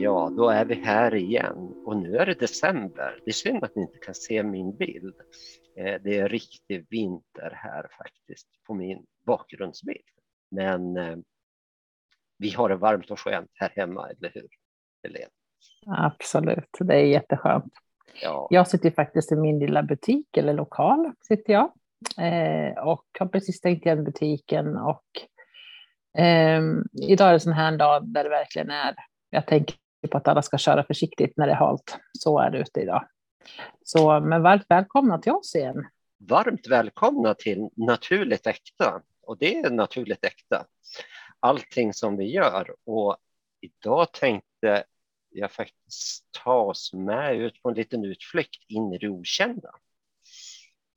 Ja, då är vi här igen och nu är det december. Det är synd att ni inte kan se min bild. Eh, det är riktig vinter här faktiskt på min bakgrundsbild. Men eh, vi har det varmt och skönt här hemma, eller hur? Helene? Absolut, det är jätteskönt. Ja. Jag sitter faktiskt i min lilla butik, eller lokal, sitter jag. Eh, och har precis stängt igen butiken. Och, eh, idag är det sån här dag där det verkligen är, jag tänker på att alla ska köra försiktigt när det är halt. Så är det ute idag. Så, men varmt välkomna till oss igen. Varmt välkomna till Naturligt Äkta. Och det är Naturligt Äkta. Allting som vi gör. Och idag tänkte jag faktiskt ta oss med ut på en liten utflykt in i det okända.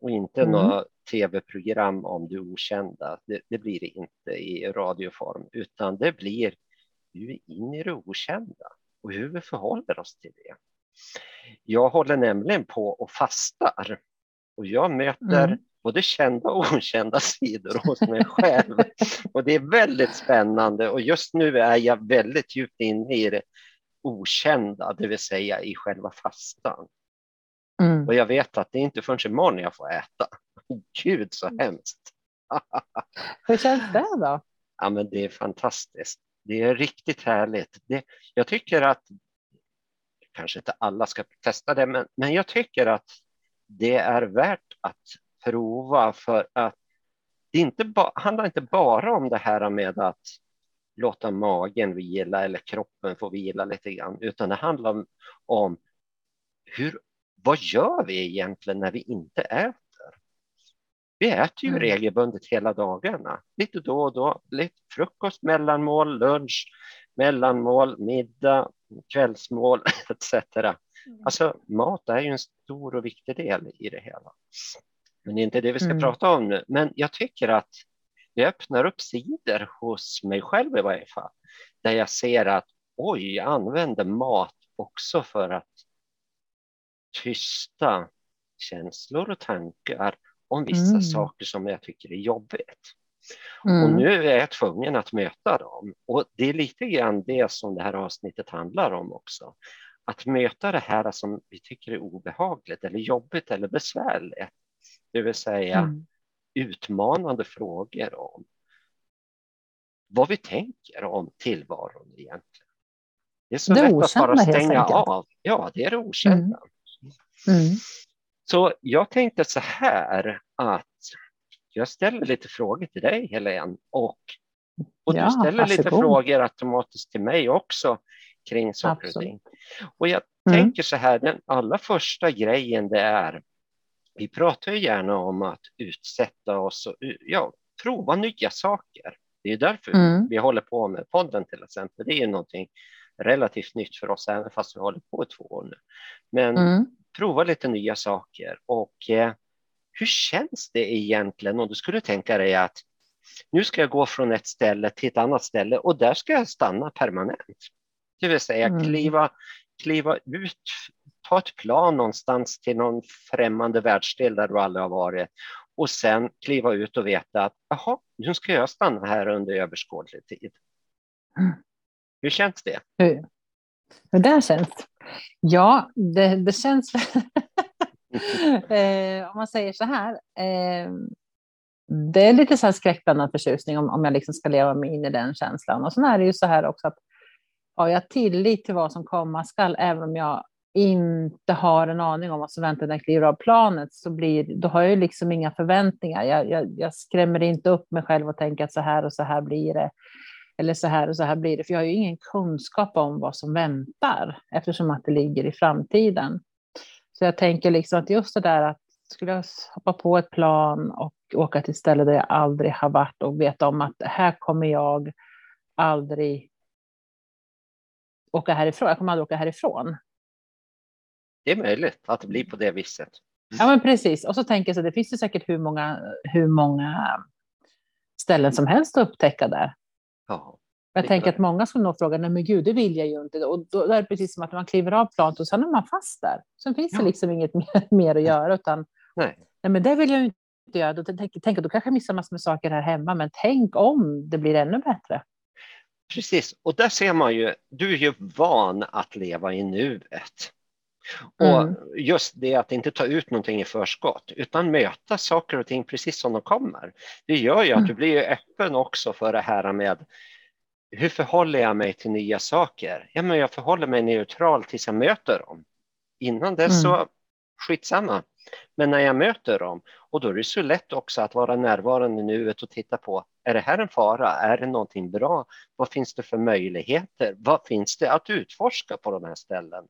Och inte mm. några tv-program om det okända. Det, det, blir det inte i radioform, utan det blir ju in i det okända och hur vi förhåller oss till det. Jag håller nämligen på och fastar och jag möter mm. både kända och okända sidor hos mig själv. och det är väldigt spännande och just nu är jag väldigt djupt inne i det okända, det vill säga i själva fastan. Mm. Och jag vet att det är inte förrän imorgon jag får äta. Gud så mm. hemskt. Hur känns det då? Ja, men det är fantastiskt. Det är riktigt härligt. Det, jag tycker att, kanske inte alla ska testa det, men, men jag tycker att det är värt att prova för att det inte ba, handlar inte bara om det här med att låta magen vila eller kroppen få vila lite grann, utan det handlar om, om hur, vad gör vi egentligen när vi inte äter? Vi äter ju mm. regelbundet hela dagarna, lite då och då, lite frukost, mellanmål, lunch, mellanmål, middag, kvällsmål etc. Mm. Alltså mat är ju en stor och viktig del i det hela. Men det är inte det vi ska mm. prata om nu. Men jag tycker att det öppnar upp sidor hos mig själv i varje fall, där jag ser att oj, jag använder mat också för att tysta känslor och tankar om vissa mm. saker som jag tycker är jobbigt. Mm. Och nu är jag tvungen att möta dem. Och det är lite grann det som det här avsnittet handlar om också. Att möta det här som vi tycker är obehagligt eller jobbigt eller besvärligt. Det vill säga mm. utmanande frågor om vad vi tänker om tillvaron egentligen. Det är så det lätt att bara stänga av. Ja, det är det okända. Mm. Så jag tänkte så här att jag ställer lite frågor till dig Helene och, och ja, du ställer lite frågor automatiskt till mig också kring saker och ting. Och jag mm. tänker så här, den allra första grejen det är, vi pratar ju gärna om att utsätta oss och ja, prova nya saker. Det är därför mm. vi håller på med podden till exempel. Det är någonting relativt nytt för oss, även fast vi håller på i två år nu. Men mm prova lite nya saker och eh, hur känns det egentligen om du skulle tänka dig att nu ska jag gå från ett ställe till ett annat ställe och där ska jag stanna permanent. Det vill säga mm. kliva, kliva ut, ta ett plan någonstans till någon främmande världsdel där du aldrig har varit och sen kliva ut och veta att jaha, nu ska jag stanna här under överskådlig tid. Mm. Hur känns det? Hur, hur det känns? Ja, det, det känns... eh, om man säger så här. Eh, det är lite så här skräckblandad förtjusning om, om jag liksom ska leva mig in i den känslan. Och sen är det ju så här också att har jag tillit till vad som komma skall, även om jag inte har en aning om vad som väntar när jag kliver av planet, så blir, då har jag ju liksom inga förväntningar. Jag, jag, jag skrämmer inte upp mig själv och tänker att så här och så här blir det eller så här och så här blir det, för jag har ju ingen kunskap om vad som väntar eftersom att det ligger i framtiden. Så jag tänker liksom att just det där att skulle jag hoppa på ett plan och åka till ställen där jag aldrig har varit och veta om att här kommer jag aldrig åka härifrån. Jag kommer aldrig åka härifrån. Det är möjligt att det blir på det viset. Ja, men precis. Och så tänker jag så det finns ju säkert hur många, hur många ställen som helst att upptäcka där. Ja, jag tänker att många skulle nog fråga, nej men gud, det vill jag ju inte. Och då är det precis som att man kliver av planet och sen är man fast där. Sen finns ja. det liksom inget mer, mer att göra, utan nej. nej, men det vill jag ju inte göra. Då tänk, tänk, då kanske jag missar massor med saker här hemma, men tänk om det blir ännu bättre. Precis, och där ser man ju, du är ju van att leva i nuet. Mm. Och just det att inte ta ut någonting i förskott utan möta saker och ting precis som de kommer. Det gör ju att mm. du blir öppen också för det här med hur förhåller jag mig till nya saker? Ja, men jag förhåller mig neutral tills jag möter dem. Innan dess så mm. skitsamma. Men när jag möter dem, och då är det så lätt också att vara närvarande i nuet och titta på, är det här en fara? Är det någonting bra? Vad finns det för möjligheter? Vad finns det att utforska på de här ställena?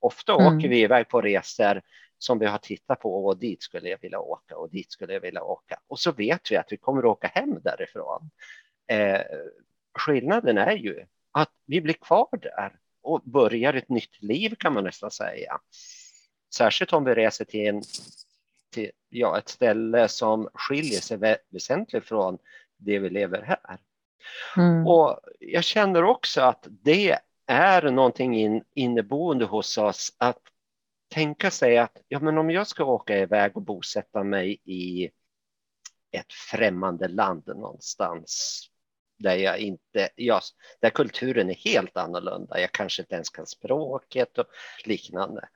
Ofta mm. åker vi iväg på resor som vi har tittat på och dit skulle jag vilja åka och dit skulle jag vilja åka. Och så vet vi att vi kommer att åka hem därifrån. Eh, skillnaden är ju att vi blir kvar där och börjar ett nytt liv kan man nästan säga. Särskilt om vi reser till, en, till ja, ett ställe som skiljer sig vä väsentligt från det vi lever här. Mm. Och jag känner också att det är någonting in, inneboende hos oss att tänka sig att ja, men om jag ska åka iväg och bosätta mig i ett främmande land någonstans där jag inte, ja, där kulturen är helt annorlunda. Jag kanske inte ens kan språket och liknande.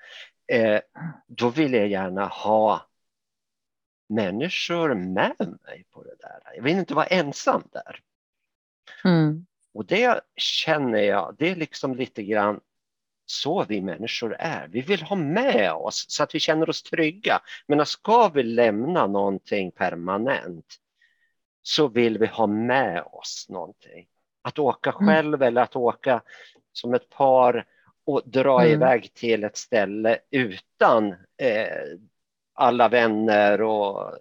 Eh, då vill jag gärna ha människor med mig på det där. Jag vill inte vara ensam där. Mm. Och det känner jag, det är liksom lite grann så vi människor är. Vi vill ha med oss så att vi känner oss trygga. Men ska vi lämna någonting permanent så vill vi ha med oss någonting. Att åka mm. själv mm. eller att åka som ett par och dra mm. iväg till ett ställe utan eh, alla vänner och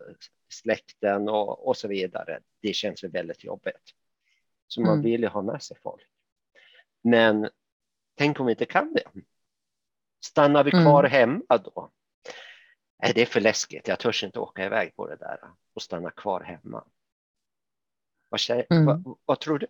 släkten och, och så vidare. Det känns väldigt jobbigt. Så man mm. vill ju ha med sig folk. Men tänk om vi inte kan det? Stannar vi kvar mm. hemma då? Nej, det är för läskigt. Jag törs inte åka iväg på det där och stanna kvar hemma. Vad, mm. vad, vad tror du?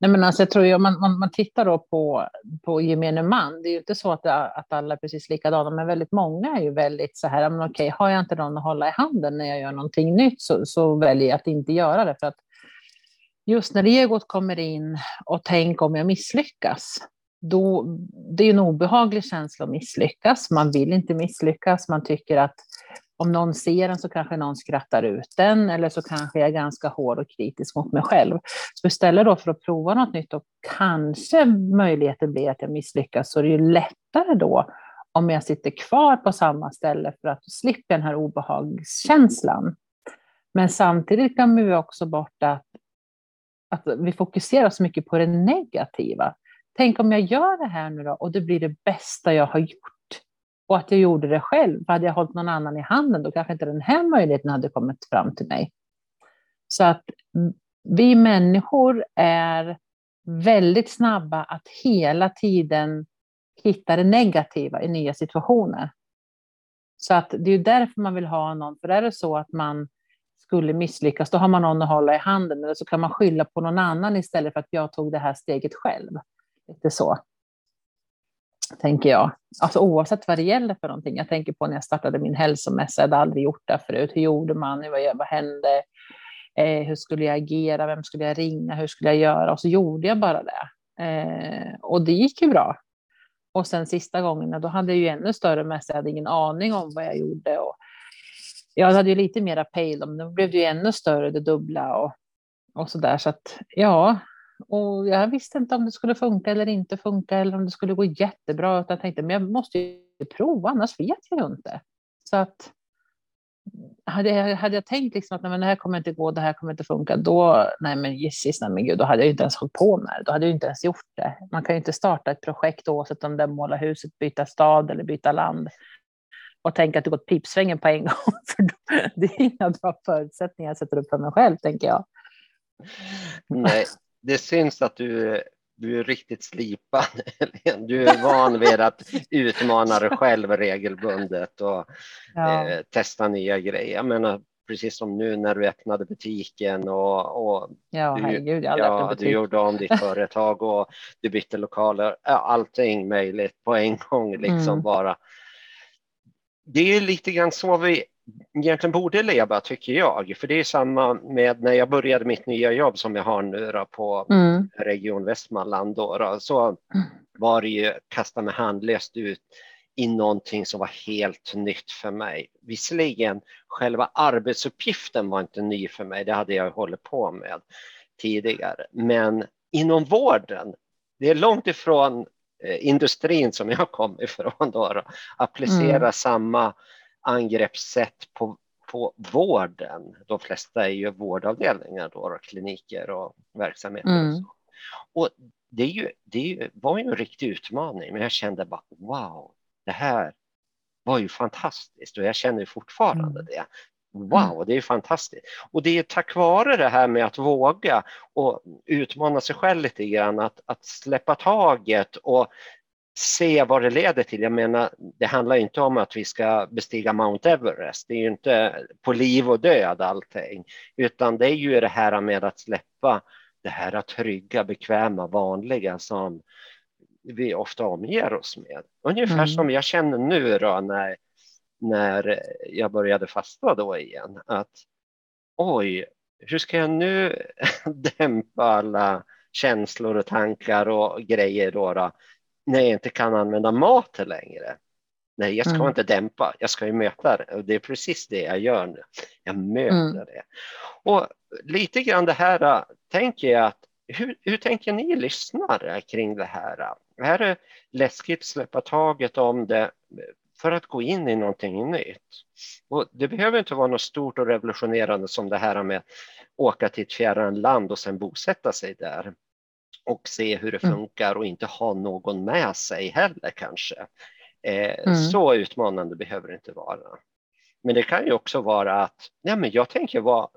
Nej, men alltså jag tror ju, om man, man, man tittar då på, på gemene man, det är ju inte så att, att alla är precis likadana, men väldigt många är ju väldigt så här, men okej, har jag inte någon att hålla i handen när jag gör någonting nytt så, så väljer jag att inte göra det. För att just när egot kommer in och tänk om jag misslyckas, då, det är en obehaglig känsla att misslyckas. Man vill inte misslyckas, man tycker att om någon ser den så kanske någon skrattar ut den eller så kanske jag är ganska hård och kritisk mot mig själv. Så istället då för att prova något nytt och kanske möjligheten blir att jag misslyckas så är det ju lättare då om jag sitter kvar på samma ställe för att slippa den här obehagskänslan. Men samtidigt kan vi också bort att, att vi fokuserar så mycket på det negativa. Tänk om jag gör det här nu då och det blir det bästa jag har gjort och att jag gjorde det själv. För hade jag hållit någon annan i handen, då kanske inte den här möjligheten hade kommit fram till mig. Så att vi människor är väldigt snabba att hela tiden hitta det negativa i nya situationer. Så att det är därför man vill ha någon, för är det så att man skulle misslyckas, då har man någon att hålla i handen, eller så kan man skylla på någon annan istället för att jag tog det här steget själv. Lite så tänker jag. Alltså oavsett vad det gäller för någonting. Jag tänker på när jag startade min hälsomässa, jag hade aldrig gjort det förut. Hur gjorde man? Vad, vad hände? Eh, hur skulle jag agera? Vem skulle jag ringa? Hur skulle jag göra? Och så gjorde jag bara det. Eh, och det gick ju bra. Och sen sista gången, då hade jag ju ännu större mässa. Jag hade ingen aning om vad jag gjorde. Och jag hade ju lite mera pejl, men då blev det ju ännu större, det dubbla och, och så där. Så att ja, och jag visste inte om det skulle funka eller inte funka eller om det skulle gå jättebra. Utan jag tänkte, men jag måste ju prova, annars vet jag ju inte. Så att hade jag, hade jag tänkt liksom att nej, men det här kommer inte gå, det här kommer inte funka, då, nej men gissis, nej men gud, då hade jag inte ens hållit på med det, då hade jag inte ens gjort det. Man kan ju inte starta ett projekt oavsett om det är måla huset, byta stad eller byta land och tänka att det gått pipsvängen på en gång, för det är inga bra förutsättningar jag sätter upp för mig själv, tänker jag. Nej, det syns att du, du är riktigt slipad. Du är van vid att utmana dig själv regelbundet och ja. eh, testa nya grejer. Jag menar, precis som nu när du öppnade butiken och, och ja, du, herregud, ja, du gjorde om ditt företag och du bytte lokaler. Allting möjligt på en gång liksom mm. bara. Det är lite grann så vi egentligen borde leva tycker jag. För det är samma med när jag började mitt nya jobb som jag har nu då, på mm. Region Västmanland. Då, då, så mm. var det ju kasta mig handlöst ut i någonting som var helt nytt för mig. Visserligen själva arbetsuppgiften var inte ny för mig, det hade jag hållit på med tidigare. Men inom vården, det är långt ifrån eh, industrin som jag kom ifrån då, då applicera mm. samma angreppssätt på, på vården. De flesta är ju vårdavdelningar då, då kliniker och verksamheter. Mm. Och, och det, är ju, det var ju en riktig utmaning, men jag kände bara wow, det här var ju fantastiskt och jag känner fortfarande mm. det. Wow, mm. det är fantastiskt. Och det är tack vare det här med att våga och utmana sig själv lite grann, att, att släppa taget och se vad det leder till. Jag menar, det handlar inte om att vi ska bestiga Mount Everest. Det är ju inte på liv och död allting, utan det är ju det här med att släppa det här trygga, bekväma, vanliga som vi ofta omger oss med. Ungefär mm. som jag känner nu då när, när jag började fasta då igen. Att oj, hur ska jag nu dämpa alla känslor och tankar och grejer då, då när jag inte kan använda mat längre? Nej, jag ska mm. inte dämpa, jag ska ju möta det och det är precis det jag gör nu. Jag möter mm. det. Och lite grann det här tänker jag att hur, hur tänker ni lyssnare kring det här? Är det läskigt att släppa taget om det för att gå in i någonting nytt? Och det behöver inte vara något stort och revolutionerande som det här med att åka till ett fjärran land och sen bosätta sig där och se hur det mm. funkar och inte ha någon med sig heller kanske. Eh, mm. Så utmanande behöver det inte vara. Men det kan ju också vara att ja, men jag tänker vara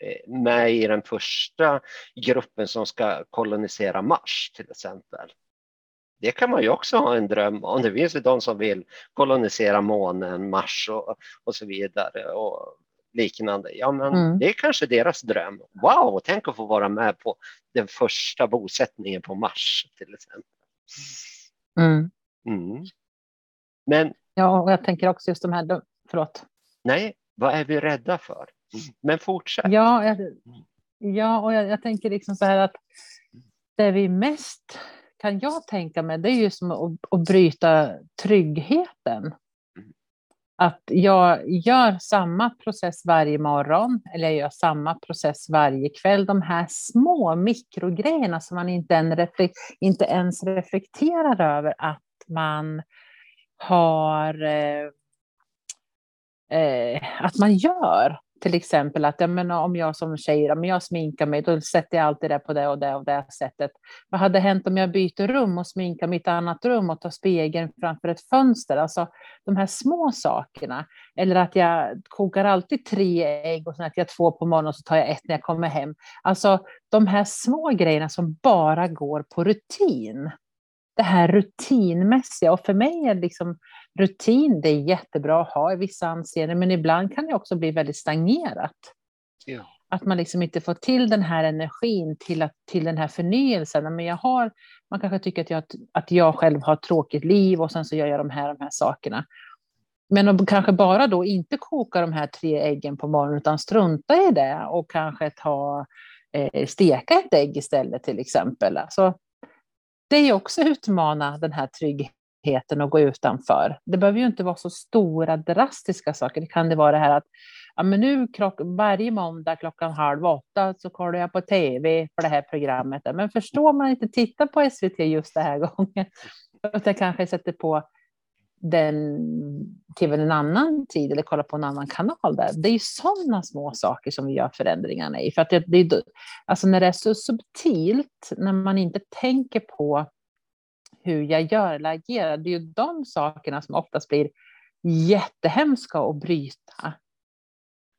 Eh, med i den första gruppen som ska kolonisera Mars till exempel. Det kan man ju också ha en dröm om. Det finns ju de som vill kolonisera månen, Mars och, och så vidare och liknande. Ja, men mm. det är kanske deras dröm. Wow, tänk att få vara med på den första bosättningen på Mars till exempel. Mm. Mm. Men. Ja, och jag tänker också just de här, förlåt. Nej, vad är vi rädda för? Men fortsätt. Ja, jag, ja och jag, jag, tänker liksom så här att det vi mest kan jag tänka mig, det är ju som att, att bryta tryggheten. Att jag gör samma process varje morgon, eller jag gör samma process varje kväll. De här små mikrogrejerna som man inte, en inte ens reflekterar över att man har eh, eh, att man gör till exempel att ja, men om jag som tjej, om jag sminkar mig, då sätter jag alltid det på det och det och det sättet. Vad hade hänt om jag byter rum och sminkar mitt annat rum och tar spegeln framför ett fönster? Alltså de här små sakerna. Eller att jag kokar alltid tre ägg och sen äter jag två på morgonen och så tar jag ett när jag kommer hem. Alltså de här små grejerna som bara går på rutin det här rutinmässiga. Och för mig är liksom rutin, det är jättebra att ha i vissa anseenden, men ibland kan det också bli väldigt stagnerat. Ja. Att man liksom inte får till den här energin till, att, till den här förnyelsen. Men jag har, man kanske tycker att jag, att jag själv har ett tråkigt liv och sen så gör jag de här, de här sakerna. Men om kanske bara då inte koka de här tre äggen på morgonen utan strunta i det och kanske ta, eh, steka ett ägg istället till exempel. Alltså, det är också utmana den här tryggheten och gå utanför. Det behöver ju inte vara så stora drastiska saker. Det kan det vara det här att ja, men nu klock, varje måndag klockan halv åtta så kollar jag på tv för det här programmet. Men förstår man inte titta på SVT just den här gången, utan jag kanske sätter på den tvn en annan tid eller kolla på en annan kanal där. Det är ju sådana små saker som vi gör förändringarna i. För att det, det, alltså när det är så subtilt, när man inte tänker på hur jag gör eller agerar, det är ju de sakerna som oftast blir jättehemska att bryta.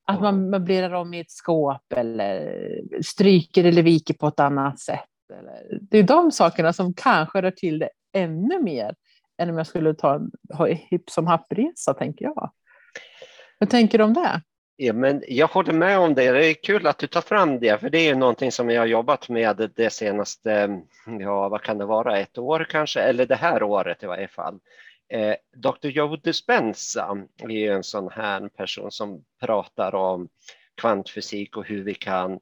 Att man möblerar om i ett skåp eller stryker eller viker på ett annat sätt. Det är de sakerna som kanske rör till det ännu mer än om jag skulle ta en hipp som happresa, tänker jag. Vad tänker du om det? Ja, men jag håller med om det. Det är kul att du tar fram det, för det är någonting som jag har jobbat med det senaste, ja vad kan det vara, ett år kanske, eller det här året i varje fall. eh, Dr. Joe Dispenza är en sån här person som pratar om kvantfysik och hur vi kan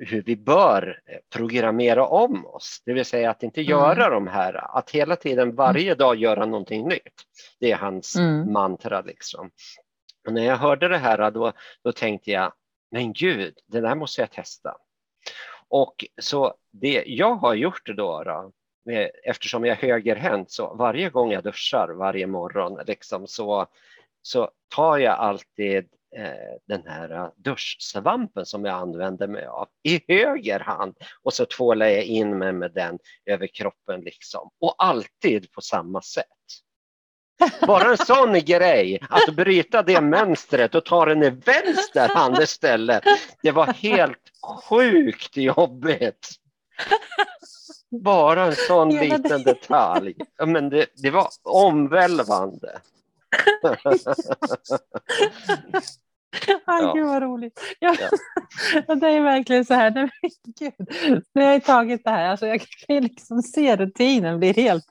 hur vi bör programmera om oss, det vill säga att inte göra mm. de här, att hela tiden varje dag göra någonting nytt. Det är hans mm. mantra liksom. Och när jag hörde det här då, då tänkte jag, men gud, det där måste jag testa. Och så det jag har gjort då, då eftersom jag är högerhänt så varje gång jag duschar varje morgon liksom, så, så tar jag alltid eh, den här duschsvampen som jag använder mig av i höger hand och så tvålar jag in mig med den över kroppen liksom och alltid på samma sätt. Bara en sån grej, att bryta det mönstret och ta den i vänster hand istället. Det var helt sjukt jobbigt. Bara en sån liten detalj. Men det, det var omvälvande. Aj, ja. Gud vad roligt. Ja. ja. det är verkligen så här, nej, gud, nu har jag tagit det här, alltså, jag kan liksom se rutinen blir helt,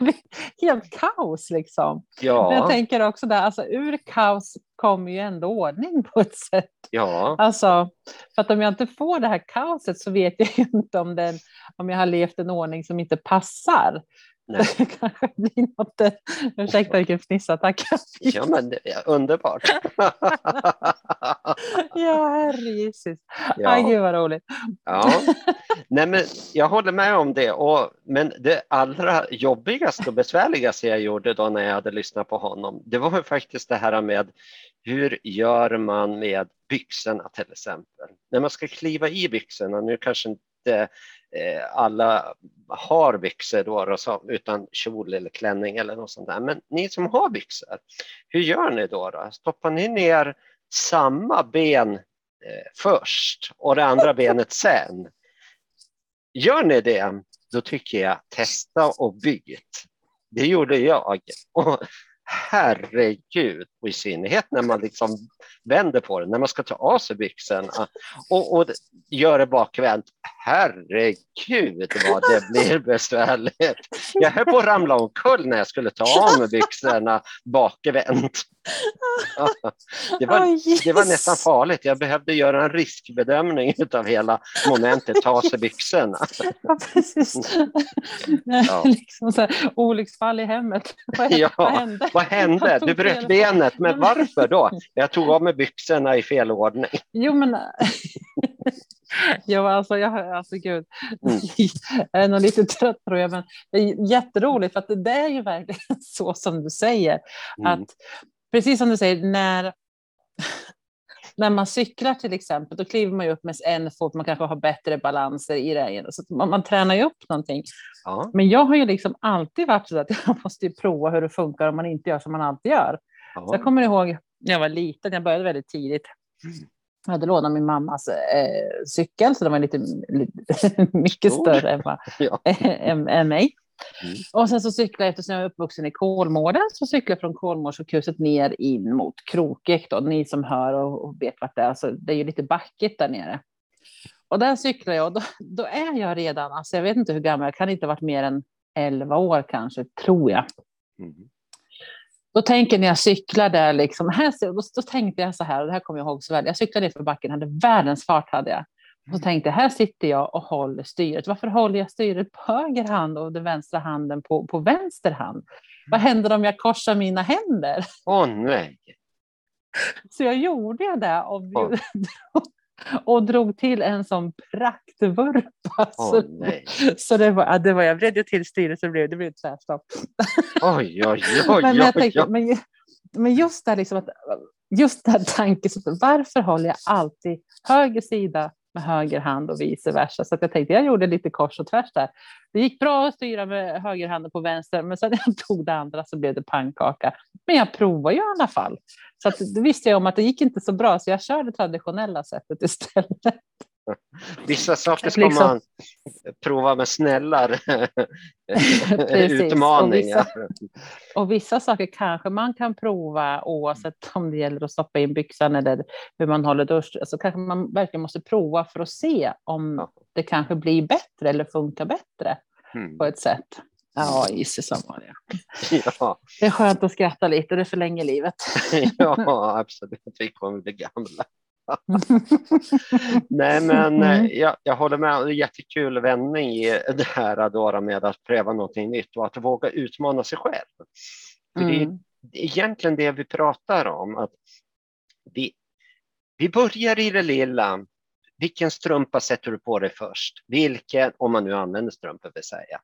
helt kaos liksom. Ja. Men jag tänker också där, alltså ur kaos kommer ju ändå ordning på ett sätt. Ja. Alltså, för att om jag inte får det här kaoset så vet jag inte om, den, om jag har levt en ordning som inte passar. Nej. Det kanske blir något, eh, ursäkta vilken fnissattack. Ja men det är underbart. ja herrejesus. Ja. Gud vad roligt. ja. Nej men jag håller med om det. Och, men det allra jobbigaste och besvärligaste jag gjorde då när jag hade lyssnat på honom, det var faktiskt det här med hur gör man med byxorna till exempel? När man ska kliva i byxorna, nu kanske inte Eh, alla har byxor då, så, utan kjol eller klänning eller något sånt där. Men ni som har byxor, hur gör ni då? då? Stoppar ni ner samma ben eh, först och det andra benet sen? Gör ni det, då tycker jag testa och byt. Det gjorde jag. Och herregud, och i synnerhet när man liksom vänder på det, när man ska ta av sig byxorna och, och gör det bakvänt. Herregud vad det blir besvärligt. Jag höll på att ramla omkull när jag skulle ta av mig byxorna bakvänt. Det var, det var nästan farligt. Jag behövde göra en riskbedömning av hela momentet, ta sig byxorna. Ja, precis. Ja. Liksom så här, olycksfall i hemmet. Vad, ja, vad hände? Vad hände? Du bröt benet, men varför då? Jag tog av mig byxorna i fel ordning. Jo, men... Jo, alltså, jag, alltså gud, mm. jag är nog lite trött tror jag, men det är jätteroligt för att det är ju verkligen så som du säger. Mm. Att precis som du säger, när, när man cyklar till exempel, då kliver man ju upp med en fot, man kanske har bättre balanser i det. Så man, man tränar ju upp någonting. Ja. Men jag har ju liksom alltid varit så att jag måste prova hur det funkar om man inte gör som man alltid gör. Ja. Så jag kommer ihåg när jag var liten, jag började väldigt tidigt. Jag hade lånat min mammas eh, cykel, så den var lite, lite mycket större än, ja. än, än mig. Mm. Och sen så cyklade jag, eftersom jag är uppvuxen i Kolmården, så cyklade jag från Kolmårdssjukhuset ner in mot Krokek. Då. Ni som hör och, och vet vart det är, så det är ju lite backigt där nere. Och där cyklar jag och då, då, är jag redan, alltså jag vet inte hur gammal, jag kan inte ha varit mer än 11 år kanske, tror jag. Mm. Då tänker när jag cyklar där, liksom, här, då, då tänkte jag så här, och det här kommer jag ihåg så väl, jag cyklade ner för backen, hade världens fart hade jag. Och så tänkte jag, här sitter jag och håller styret. Varför håller jag styret på höger hand och den vänstra handen på, på vänster hand? Vad mm. händer om jag korsar mina händer? Åh oh, nej! Så jag gjorde det och, oh. och drog till en sån praktvurpa. Oh, nej. så det var, det var, jag vred till styret så det blev det blev tvärstopp. Oj, oj, oj, men, men, tänkte, men, men just det liksom att just det här tankesättet, varför håller jag alltid höger sida med höger hand och vice versa. Så jag tänkte jag gjorde lite kors och tvärs där. Det gick bra att styra med högerhanden på vänster, men sen när jag tog det andra så blev det pannkaka. Men jag provade ju i alla fall. Så att, då visste jag om att det gick inte så bra, så jag körde traditionella sättet istället. Vissa saker ska liksom... man prova med snällare utmaningar. Och vissa, och vissa, saker kanske man kan prova oavsett om det gäller att stoppa in byxan eller hur man håller dusch. Så kanske man verkligen måste prova för att se om det kanske blir bättre eller funkar bättre mm. på ett sätt. Ja, gissar som var det. Ja. Det är skönt att skratta lite, det förlänger livet. ja, absolut. Vi kommer bli gamla. Nej, men mm. jag, jag håller med. Det är jättekul vändning i det här Adora med att pröva någonting nytt och att våga utmana sig själv. För mm. Det är egentligen det vi pratar om. Att vi, vi börjar i det lilla vilken strumpa sätter du på dig först? Vilken, om man nu använder strumpor vill säga.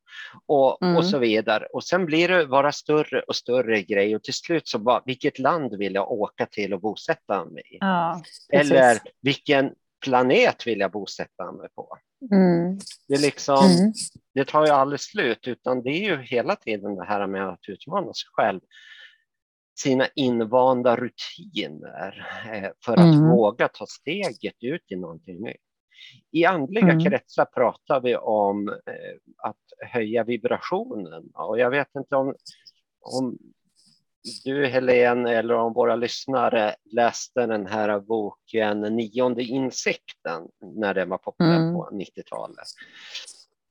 Och, mm. och så vidare. Och sen blir det bara större och större grej och till slut så bara, vilket land vill jag åka till och bosätta mig i? Ja, Eller vilken planet vill jag bosätta mig på? Mm. Det, är liksom, mm. det tar ju aldrig slut, utan det är ju hela tiden det här med att utmana sig själv sina invanda rutiner eh, för att mm. våga ta steget ut i någonting nytt. I andliga mm. kretsar pratar vi om eh, att höja vibrationen och jag vet inte om, om du Helene eller om våra lyssnare läste den här boken Nionde insikten när den var populär mm. på 90-talet.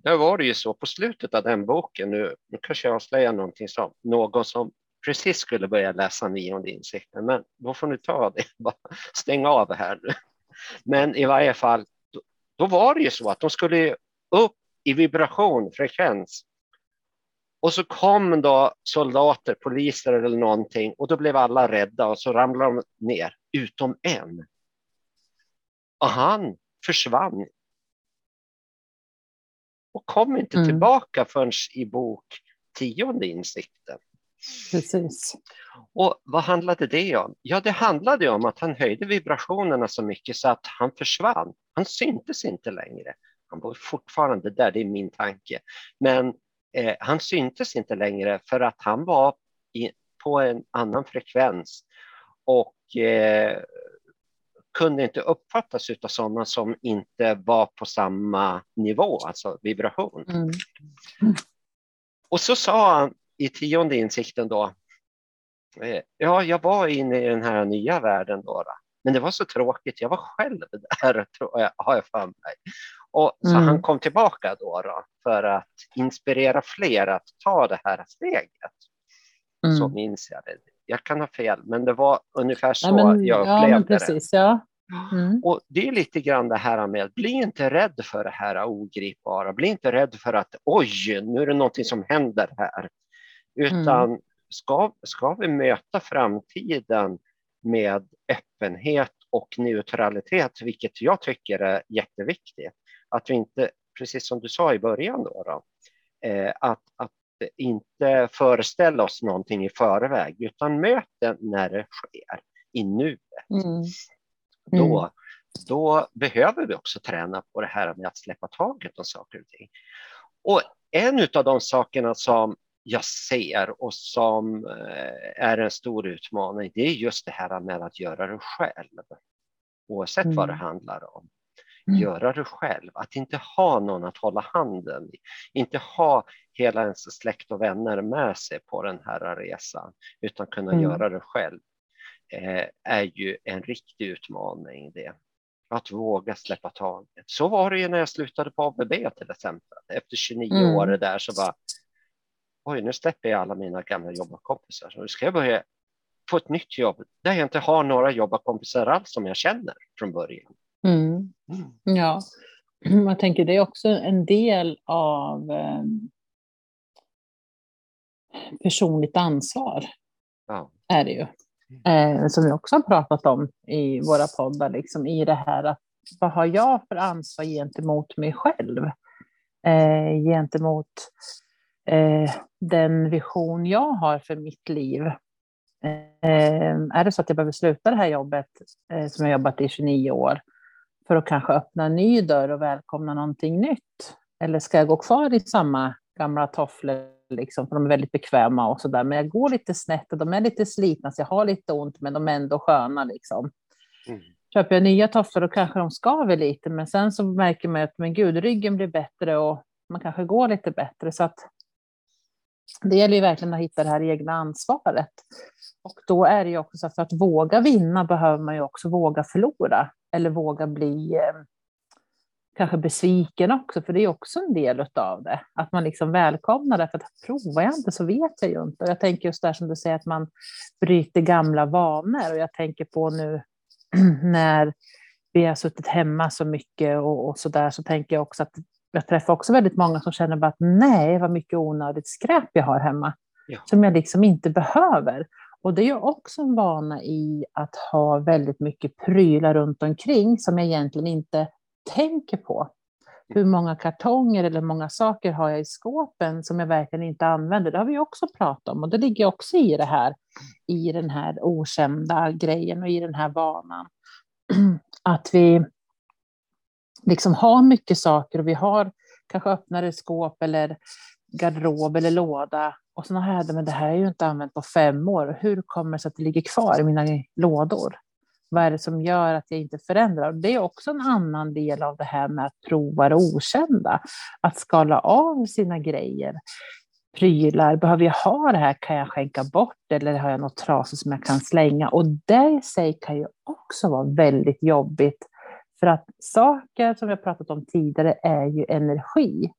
Där var det ju så på slutet av den boken, nu, nu kanske jag avslöjar någonting som någon som precis skulle börja läsa nionde insikten, men då får ni ta det, bara stäng av här nu. Men i varje fall, då, då var det ju så att de skulle upp i vibration, frekvens. Och så kom då soldater, poliser eller någonting och då blev alla rädda och så ramlade de ner, utom en. Och han försvann. Och kom inte mm. tillbaka förrän i bok tionde insikten. Precis. Och vad handlade det om? Ja, det handlade om att han höjde vibrationerna så mycket så att han försvann. Han syntes inte längre. Han var fortfarande där, det är min tanke. Men eh, han syntes inte längre för att han var i, på en annan frekvens och eh, kunde inte uppfattas av sådana som inte var på samma nivå, alltså vibration. Mm. Och så sa han i tionde insikten då, eh, ja, jag var inne i den här nya världen då, då. men det var så tråkigt. Jag var själv där, tror jag, har jag för mig. Och så mm. han kom tillbaka då, då för att inspirera fler att ta det här steget. Mm. Så minns jag det. Jag kan ha fel, men det var ungefär så ja, men, jag upplevde ja, precis, det. Ja. Mm. Och det är lite grann det här med, bli inte rädd för det här ogripbara, bli inte rädd för att oj, nu är det någonting som händer här. Utan mm. ska, ska vi möta framtiden med öppenhet och neutralitet, vilket jag tycker är jätteviktigt. Att vi inte, precis som du sa i början, då, då eh, att, att inte föreställa oss någonting i förväg, utan möta när det sker, i nuet. Mm. Mm. Då, då behöver vi också träna på det här med att släppa taget om saker och ting. Och en av de sakerna som jag ser och som eh, är en stor utmaning, det är just det här med att göra det själv. Oavsett mm. vad det mm. handlar om. Mm. Göra det själv, att inte ha någon att hålla handen i. Inte ha hela ens släkt och vänner med sig på den här resan, utan kunna mm. göra det själv eh, är ju en riktig utmaning det. Att våga släppa taget. Så var det ju när jag slutade på ABB till exempel. Efter 29 mm. år där så var oj, nu släpper jag alla mina gamla jobbarkompisar, nu ska jag börja få ett nytt jobb där jag inte har några jobbarkompisar alls som jag känner från början. Mm. Mm. Ja, jag tänker det är också en del av eh, personligt ansvar. Ja. Är det ju. Eh, som vi också har pratat om i våra poddar, liksom, i det här att vad har jag för ansvar gentemot mig själv? Eh, gentemot eh, den vision jag har för mitt liv. Eh, är det så att jag behöver sluta det här jobbet eh, som jag jobbat i 29 år för att kanske öppna en ny dörr och välkomna någonting nytt? Eller ska jag gå kvar i samma gamla tofflor, liksom, för de är väldigt bekväma och så där. Men jag går lite snett och de är lite slitna, så jag har lite ont, men de är ändå sköna. Liksom. Mm. Köper jag nya tofflor då kanske de skaver lite, men sen så märker man att men gud, ryggen blir bättre och man kanske går lite bättre. Så att det gäller ju verkligen att hitta det här egna ansvaret. Och då är det ju också så att för att våga vinna behöver man ju också våga förlora eller våga bli eh, kanske besviken också, för det är också en del av det. Att man liksom välkomnar det, för att provar jag inte så vet jag ju inte. Och jag tänker just där som du säger, att man bryter gamla vanor. Och jag tänker på nu när vi har suttit hemma så mycket och, och så där, så tänker jag också att jag träffar också väldigt många som känner bara att nej, vad mycket onödigt skräp jag har hemma. Ja. Som jag liksom inte behöver. Och det är ju också en vana i att ha väldigt mycket prylar runt omkring som jag egentligen inte tänker på. Hur många kartonger eller många saker har jag i skåpen som jag verkligen inte använder? Det har vi också pratat om och det ligger också i det här, i den här okända grejen och i den här vanan. Att vi liksom har mycket saker och vi har kanske öppnare skåp eller garderob eller låda och så har jag men det här är ju inte använt på fem år. Hur kommer det sig att det ligger kvar i mina lådor? Vad är det som gör att jag inte förändrar? Det är också en annan del av det här med att prova det okända. Att skala av sina grejer. Prylar, behöver jag ha det här? Kan jag skänka bort eller har jag något trasigt som jag kan slänga? Och det i sig kan ju också vara väldigt jobbigt. För att saker som vi har pratat om tidigare är ju energi.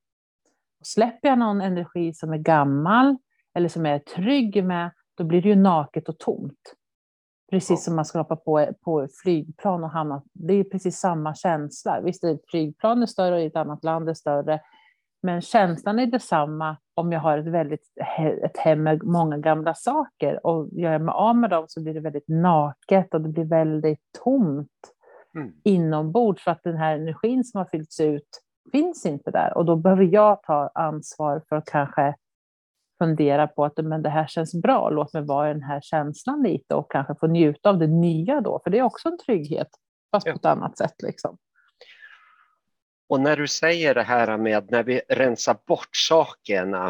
Släpper jag någon energi som är gammal eller som jag är trygg med, då blir det ju naket och tomt. Precis som man ska hoppa på, på flygplan och hamna. Det är precis samma känsla. Visst, ett flygplan är större och ett annat land är större. Men känslan är detsamma om jag har ett, väldigt, ett hem med många gamla saker. Och gör jag mig av med dem så blir det väldigt naket och det blir väldigt tomt mm. inombords. För att den här energin som har fyllts ut finns inte där. Och då behöver jag ta ansvar för att kanske fundera på att men det här känns bra, låt mig vara i den här känslan lite och kanske få njuta av det nya då, för det är också en trygghet, fast ja. på ett annat sätt. Liksom. Och när du säger det här med när vi rensar bort sakerna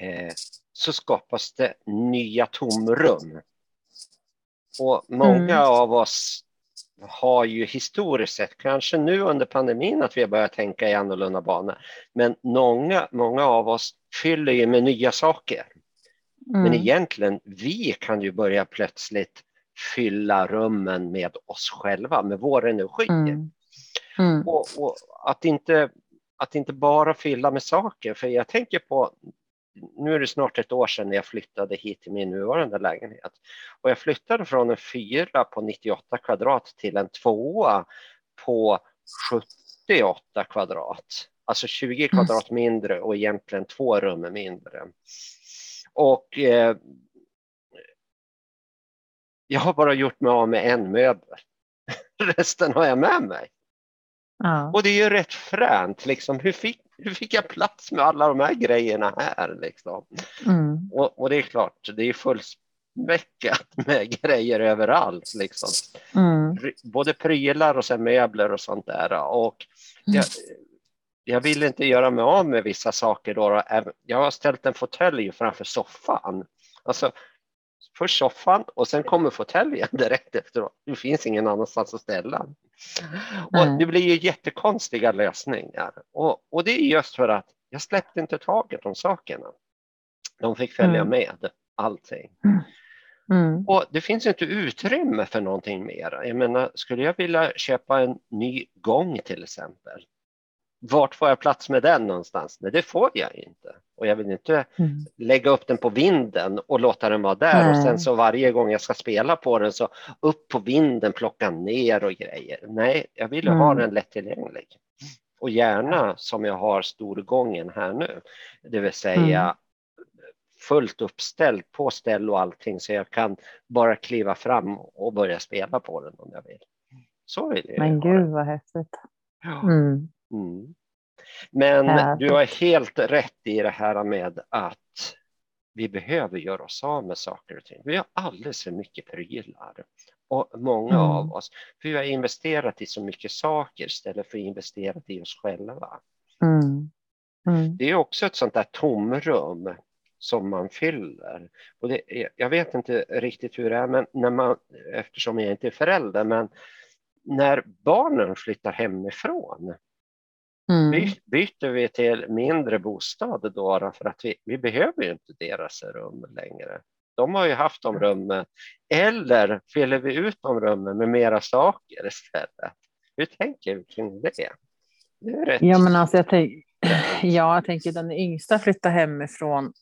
eh, så skapas det nya tomrum. Och många mm. av oss har ju historiskt sett, kanske nu under pandemin, att vi har börjat tänka i annorlunda banor. Men många, många av oss fyller ju med nya saker. Mm. Men egentligen, vi kan ju börja plötsligt fylla rummen med oss själva, med vår energi. Mm. Mm. Och, och, att, inte, att inte bara fylla med saker, för jag tänker på nu är det snart ett år sedan jag flyttade hit till min nuvarande lägenhet. Och jag flyttade från en fyra på 98 kvadrat till en tvåa på 78 kvadrat. Alltså 20 mm. kvadrat mindre och egentligen två rum mindre. Och eh, jag har bara gjort mig av med en möbel. Resten har jag med mig. Ja. Och det är ju rätt fränt, liksom. hur, fick, hur fick jag plats med alla de här grejerna här? Liksom? Mm. Och, och, det är klart, det är fullspäckat med grejer överallt. Liksom. Mm. Både prylar och sen möbler och sånt där. Och jag, jag vill inte göra mig av med vissa saker. Då. Jag har ställt en fåtölj framför soffan. Alltså, först soffan och sen kommer fåtöljen direkt efteråt. Det finns ingen annanstans att ställa. Och det blir ju jättekonstiga lösningar. Och, och det är just för att jag släppte inte taget om sakerna. De fick följa mm. med allting. Mm. mm. Och det finns inte utrymme för någonting mer. Jag menar, skulle jag vilja köpa en ny gång till exempel, vart får jag plats med den någonstans? Nej, det får jag inte. Och jag vill inte mm. lägga upp den på vinden och låta den vara där Nej. och sen så varje gång jag ska spela på den så upp på vinden, plocka ner och grejer. Nej, jag vill mm. ha den lättillgänglig. Och gärna som jag har storgången här nu, det vill säga mm. fullt uppställd på ställ och allting så jag kan bara kliva fram och börja spela på den om jag vill. Så vill jag Men gud vad häftigt. Ja. Mm. Mm. Men ja. du har helt rätt i det här med att vi behöver göra oss av med saker och ting. Vi har alldeles för mycket prylar och många mm. av oss, för vi har investerat i så mycket saker istället för att investera i oss själva. Mm. Mm. Det är också ett sånt där tomrum som man fyller. Och det, jag vet inte riktigt hur det är, men när man, eftersom jag inte är förälder, men när barnen flyttar hemifrån Mm. By, byter vi till mindre bostad då, för att vi, vi behöver ju inte deras rum längre. De har ju haft de rummen. Eller fyller vi ut de rummen med mera saker istället? hur tänker du kring det? det är rätt. Ja, men alltså jag, tänk, ja, jag tänker den yngsta flyttar hemifrån.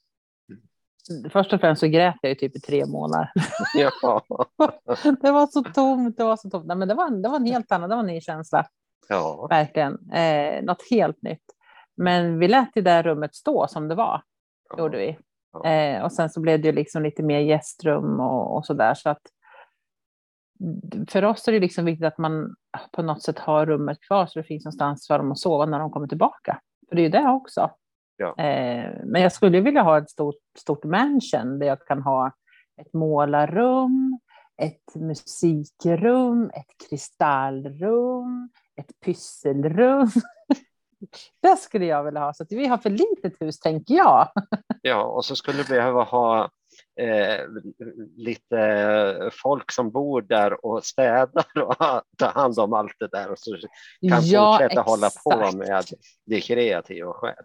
Först och främst så grät jag ju typ i tre månader. Ja. det var så tomt, det var så tomt. Nej, men det var, det var en helt annan, det var en ny känsla. Ja. Verkligen. Eh, något helt nytt. Men vi lät det där rummet stå som det var, gjorde vi. Ja. Eh, och sen så blev det ju liksom lite mer gästrum och, och så där. Så att för oss är det liksom viktigt att man på något sätt har rummet kvar så det finns någonstans för dem att sova när de kommer tillbaka. För det är ju det också. Ja. Eh, men jag skulle vilja ha ett stort, stort mansion där jag kan ha ett målarrum, ett musikrum, ett kristallrum, ett pysselrum. det skulle jag vilja ha. Så vi har för litet hus, tänker jag. ja, och så skulle vi behöva ha eh, lite folk som bor där och städar och tar hand om allt det där och så kan fortsätta hålla på med det kreativa själv.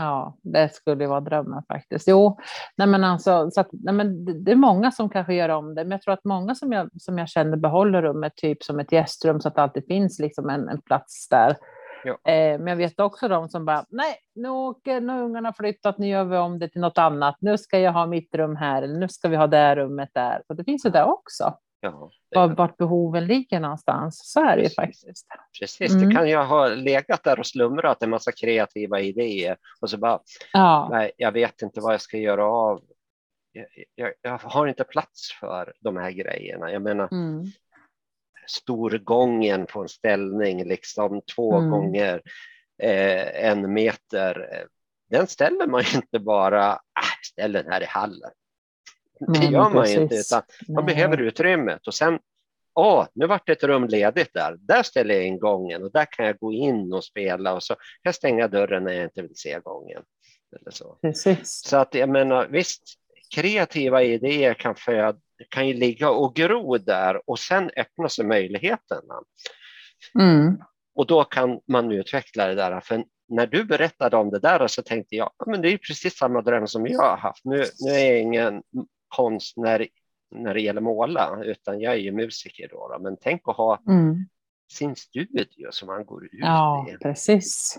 Ja, det skulle vara drömmen faktiskt. Jo, nej men alltså, så att, nej men det, det är många som kanske gör om det, men jag tror att många som jag, som jag känner behåller rummet typ som ett gästrum så att det alltid finns liksom en, en plats där. Ja. Eh, men jag vet också de som bara, nej, nu åker, nu har ungarna flyttat, nu gör vi om det till något annat, nu ska jag ha mitt rum här, eller nu ska vi ha det rummet där. Så det finns ju det också. Ja, Var, vart behoven ligger någonstans, så är det ju faktiskt. Precis, Mm. det kan ju ha legat där och slumrat en massa kreativa idéer och så bara, Ja, nej, jag vet inte vad jag ska göra av. Jag, jag, jag har inte plats för de här grejerna. Jag menar, mm. storgången på en ställning, liksom två Mm. gånger eh, en meter. eh, Den ställer man ju inte bara, ah, ställ den här i hallen. Det gör man ju inte, utan man Nej. behöver utrymmet och sen, åh, nu vart det ett rum ledigt där. Där ställer jag in gången och där kan jag gå in och spela och så kan jag stänga dörren när jag inte vill se gången. Eller så. Precis. så att jag menar, visst, kreativa idéer kan, föd, kan ju ligga och gro där och sen öppna sig möjligheterna. Mm. Och då kan man utveckla det där. För när du berättade om det där så tänkte jag, ja, men det är precis samma dröm som jag har haft. Nu, nu är jag ingen konstnär när det gäller måla, utan jag är ju musiker då. då. Men tänk att ha Mm. sin studio som man går ut Ja, i. precis.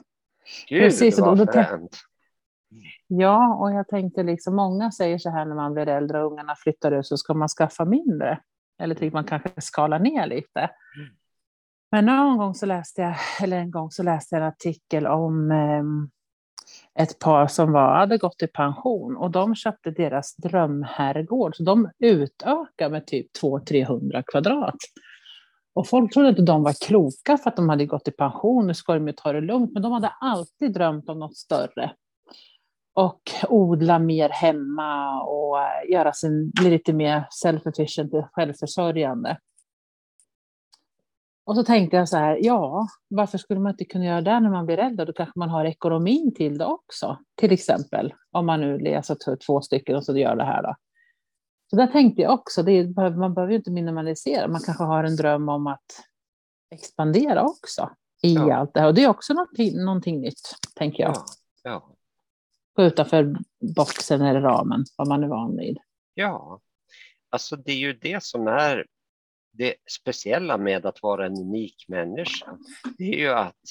Gud precis, vad då- fränt. Ja, och jag tänkte liksom, många säger så här när man blir äldre och ungarna flyttar ut så ska man skaffa mindre. Eller typ man kanske skalar ner lite. Men någon gång så läste jag, eller en gång så läste jag en artikel om ehm, ett par som var, hade gått i pension och de köpte deras drömherrgård. Så de utökade med typ 200-300 kvadrat. Och folk trodde inte de var kloka för att de hade gått i pension, nu ska de ju ta det lugnt, men de hade alltid drömt om något större. Och odla mer hemma och eh, göra sin, bli lite mer self-efficient, självförsörjande. Och så tänkte jag så här, ja, varför skulle man inte kunna göra det när man blir äldre? Då kanske man har ekonomin till det också. Till exempel, om man nu läser t- två stycken och så gör det här då. Så där tänkte jag också, det är, man behöver ju inte minimalisera, man kanske har en dröm om att expandera också i Ja. allt det här. Och det är också någonting, någonting nytt, tänker jag. Ja, ja, Gå utanför boxen eller ramen, vad man är van vid. ja, alltså det är ju det som är det speciella med att vara en unik människa. Det är ju att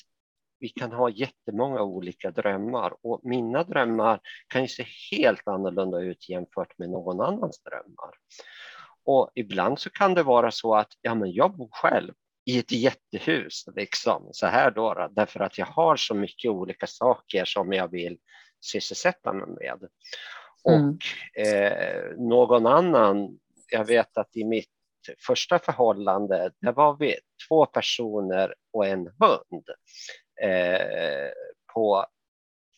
vi kan ha jättemånga olika drömmar och mina drömmar kan ju se helt annorlunda ut jämfört med någon annans drömmar. Och ibland så kan det vara så att ja, men jag bor själv i ett jättehus, liksom, så här då, därför att jag har så mycket olika saker som jag vill sysselsätta mig med. Mm. Och eh, någon annan, jag vet att i mitt första förhållande, där var vi två personer och en hund eh, på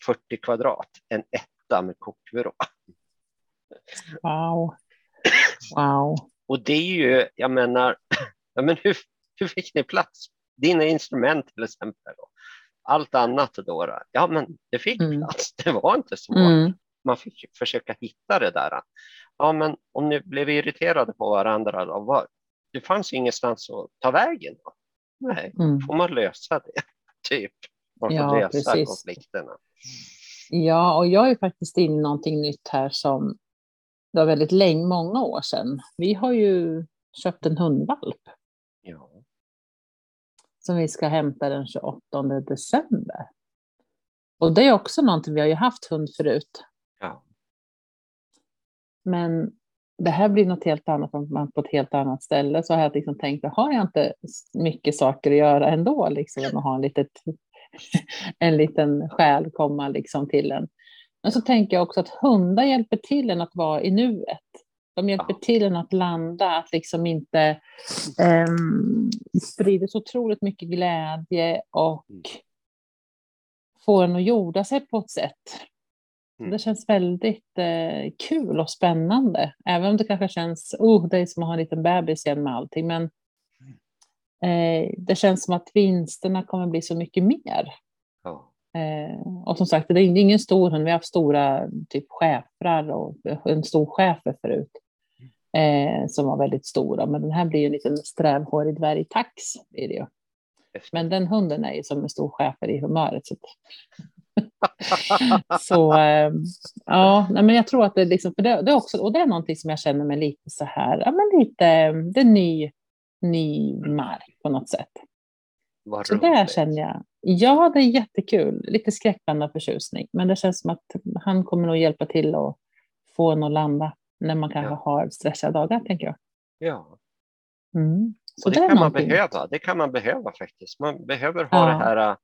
40 kvadrat, en etta med kokvrå. Wow. Wow. Och det är ju, jag menar, ja, men hur, hur fick ni plats? Dina instrument till exempel. Och allt annat då, då. Ja, men det fick Mm. plats. Det var inte så. Mm. Man fick försöka hitta det där. Ja, men om ni blev irriterade på varandra, då, var, det fanns ingenstans att ta vägen. Då. Nej, Mm. får man lösa det, typ. Man får Ja, lösa precis. konflikterna. Ja, och jag är faktiskt inne i någonting nytt här som det var väldigt länge, många år sedan. Vi har ju köpt en hundvalp. Ja. som vi ska hämta den 28 december. Och det är också någonting, vi har ju haft hund förut. Men det här blir något helt annat, man på ett helt annat ställe. Så har jag liksom tänkt, har jag inte mycket saker att göra ändå, liksom, att ha en, litet, en liten själ komma liksom till en. Men så tänker jag också att hundar hjälper till en att vara i nuet. De hjälper till en att landa, att liksom inte um, sprider så otroligt mycket glädje och mm. få en att jorda sig på ett sätt. Mm. Det känns väldigt eh, kul och spännande, även om det kanske känns, oh, det är som att ha en liten bebis igen med allting, men eh, det känns som att vinsterna kommer bli så mycket mer. Ja. Eh, och som sagt, det är ingen stor hund. Vi har haft stora typ schäfrar och en stor schäfer förut. Eh, som var väldigt stora. Men den här blir en liten strävhårig dvärgtax. Blir det ju. Men den hunden är ju som en stor schäfer i humöret. Så, så eh, ja, men jag tror att det, liksom, för det, det, är också, och det är någonting som jag känner mig lite så här, ja men lite, det är ny, ny mark på något sätt. Vad så där känner jag, ja det är jättekul, lite skräckblandad förtjusning, men det känns som att han kommer nog hjälpa till att få en att landa när man kanske ja. har stressiga dagar, tänker jag. Ja. Mm. Så och det, det kan någonting. man behöva, det kan man behöva faktiskt. Man behöver ha ja. det här, äh,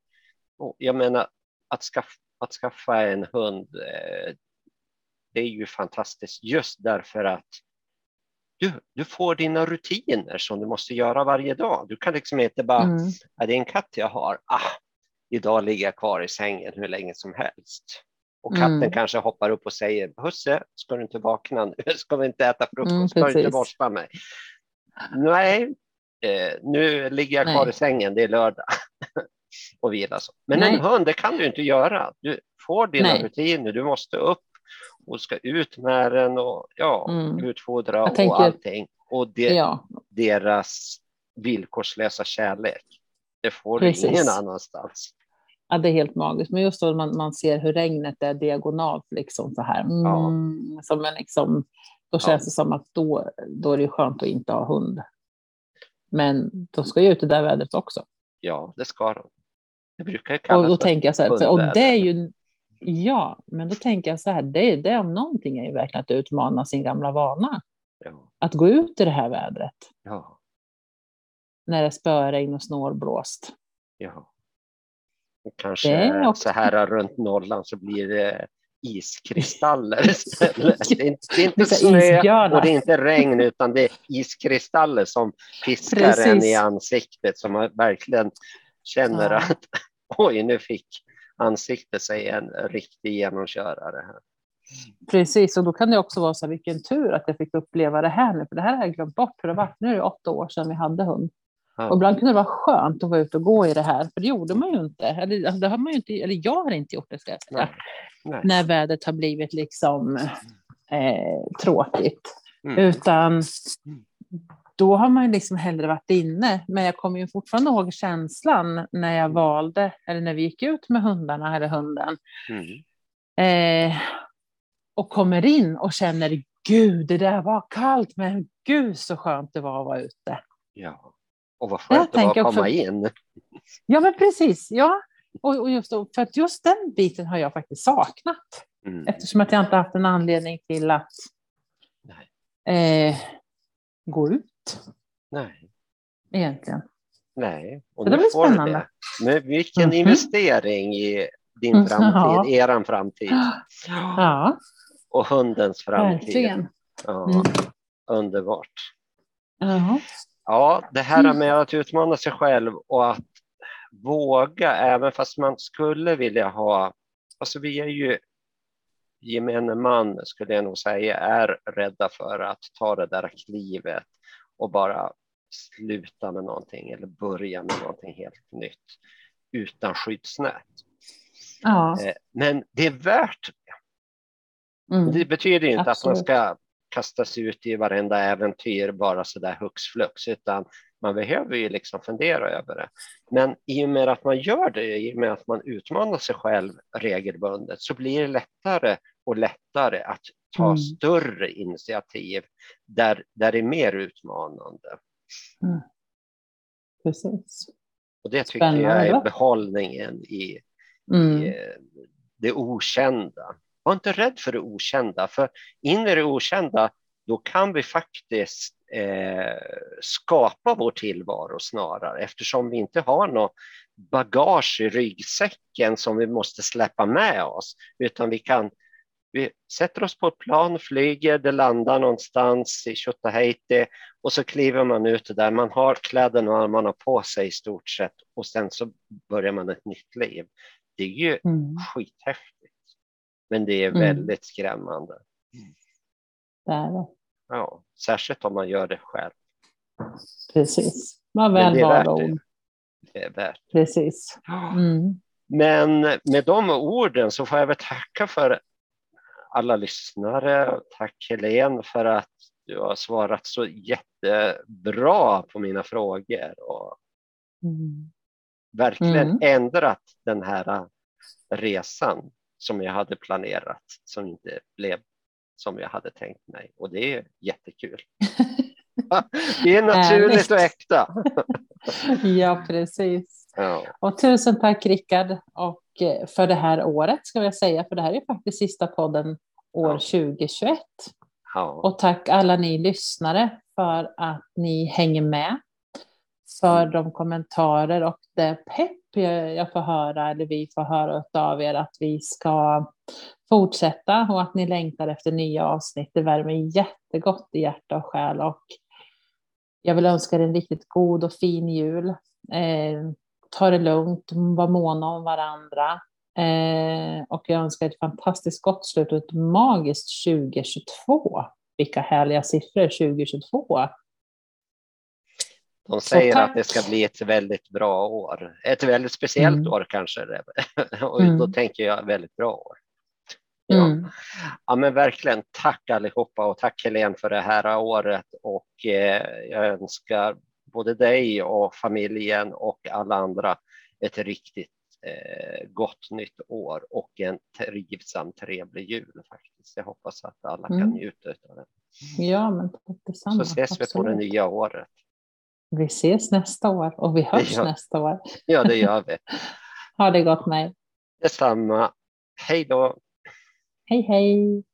jag menar att skaffa, att skaffa en hund, eh, det är ju fantastiskt just därför att du, du får dina rutiner som du måste göra varje dag. Du kan liksom inte bara, mm. är det en katt jag har, ah, idag ligger jag kvar i sängen hur länge som helst. Och katten mm. kanske hoppar upp och säger, husse, ska du inte vakna nu? Ska vi inte äta frukost? Mm, ska du inte borsta mig? Nej, eh, nu ligger jag kvar Nej. i sängen, det är lördag. och vila så. Men Nej. en hund, det kan du inte göra. Du får dina Nej. rutiner, du måste upp och ska ut med den och ja, mm. utfodra tänker, och allting. Och det, ja. deras villkorslösa kärlek, det får Precis. du ingen annanstans. Ja, det är helt magiskt. Men just då man, man ser hur regnet är diagonalt, liksom så här. Mm, ja. som en, liksom, då känns ja. det som att då, då är det skönt att inte ha hund. Men de ska ju ut i det där vädret också. Ja, det ska de. Det brukar kallas och då tänker jag så här, och det är ju, ja, men då tänker jag så här, det, det om någonting är ju verkligen att utmana sin gamla vana. Ja. Att gå ut i det här vädret. Ja. När det är spöregn och snålblåst. Ja. Och kanske också... så här runt Norrland så blir det iskristaller istället. Det är inte, det är inte snö och det är inte regn utan det är iskristaller som piskar Precis. en i ansiktet som man verkligen känner ja. att oj, nu fick ansiktet sig en riktig genomkörare. Här. Precis, och då kan det också vara så här, vilken tur att jag fick uppleva det här nu, för det här har jag glömt bort hur det var. Nu är det åtta år sedan vi hade hund. Ja. Och ibland kunde det vara skönt att vara ute och gå i det här, för det gjorde man ju inte. Eller, det har man ju inte, eller jag har inte gjort det, ska jag säga. När vädret har blivit liksom eh, tråkigt. Mm. Utan mm då har man ju liksom hellre varit inne. Men jag kommer ju fortfarande ihåg känslan när jag valde, eller när vi gick ut med hundarna eller hunden. Mm. Eh, och kommer in och känner, gud, det där var kallt, men gud så skönt det var att vara ute. Ja, och vad skönt det var att komma också, in. Ja, men precis. Ja, och, och just, för att just den biten har jag faktiskt saknat. Mm. Eftersom att jag inte haft en anledning till att eh, gå ut Nej. Egentligen. Nej. Och Så det blir spännande. Det. Men vilken mm -hmm. investering i din mm, framtid, ja. eran framtid. Ja. Och hundens framtid. Verkligen. Ja, mm. Underbart. Uh Ja, det här med att utmana sig själv och att våga, även fast man skulle vilja ha, alltså vi är ju gemene man skulle jag nog säga är rädda för att ta det där klivet och bara sluta med någonting eller börja med någonting helt nytt utan skyddsnät. Ja. Eh, men det är värt det. Mm. Det betyder inte Absolut. att man ska kasta sig ut i varenda äventyr bara så där hux flux, utan man behöver ju liksom fundera över det. Men i och med att man gör det, i och med att man utmanar sig själv regelbundet, så blir det lättare och lättare att ta mm. större initiativ där, där det är mer utmanande. Mm. Precis. Och det tycker Spännande. jag är behållningen i, mm. i det okända. Var inte rädd för det okända, för in i det okända då kan vi faktiskt eh, skapa vår tillvaro snarare eftersom vi inte har något bagage i ryggsäcken som vi måste släppa med oss utan vi kan vi sätter oss på ett plan, flyger, det landar någonstans i Tjotahejti och så kliver man ut där. Man har kläderna man har på sig i stort sett och sen så börjar man ett nytt liv. Det är ju mm. skithäftigt, men det är mm. väldigt skrämmande. Det är det. Ja, särskilt om man gör det själv. Precis, vad väl valda ord. Det är värt Precis. Mm. Men med de orden så får jag väl tacka för alla lyssnare. Tack Helene för att du har svarat så jättebra på mina frågor och mm. verkligen mm. ändrat den här resan som jag hade planerat som inte blev som jag hade tänkt mig och det är jättekul. det är naturligt och äkta. ja, precis. Ja. Och tusen tack Rickard och för det här året ska jag säga, för det här är faktiskt sista podden år ja. 2021. Ja. Och tack alla ni lyssnare för att ni hänger med, för mm. de kommentarer och det pepp jag får höra, eller vi får höra av er att vi ska fortsätta och att ni längtar efter nya avsnitt. Det värmer jättegott i hjärta och själ och jag vill önska er en riktigt god och fin jul. Eh, ta det lugnt, var måna om varandra. Eh, och jag önskar ett fantastiskt gott slut och ett magiskt 2022. Vilka härliga siffror 2022. De säger att det ska bli ett väldigt bra år. Ett väldigt speciellt mm. år kanske. och mm. då tänker jag väldigt bra år. Ja. Mm. ja, men verkligen tack allihopa och tack Helene för det här året och eh, jag önskar både dig och familjen och alla andra ett riktigt eh, gott nytt år och en trivsam, trevlig jul faktiskt. Jag hoppas att alla mm. kan njuta av det. Ja, men detsamma. Så ses Absolut. vi på det nya året. Vi ses nästa år och vi hörs ja. nästa år. Ja, det gör vi. ha det gott med Detsamma. Hej då. Hej, hej.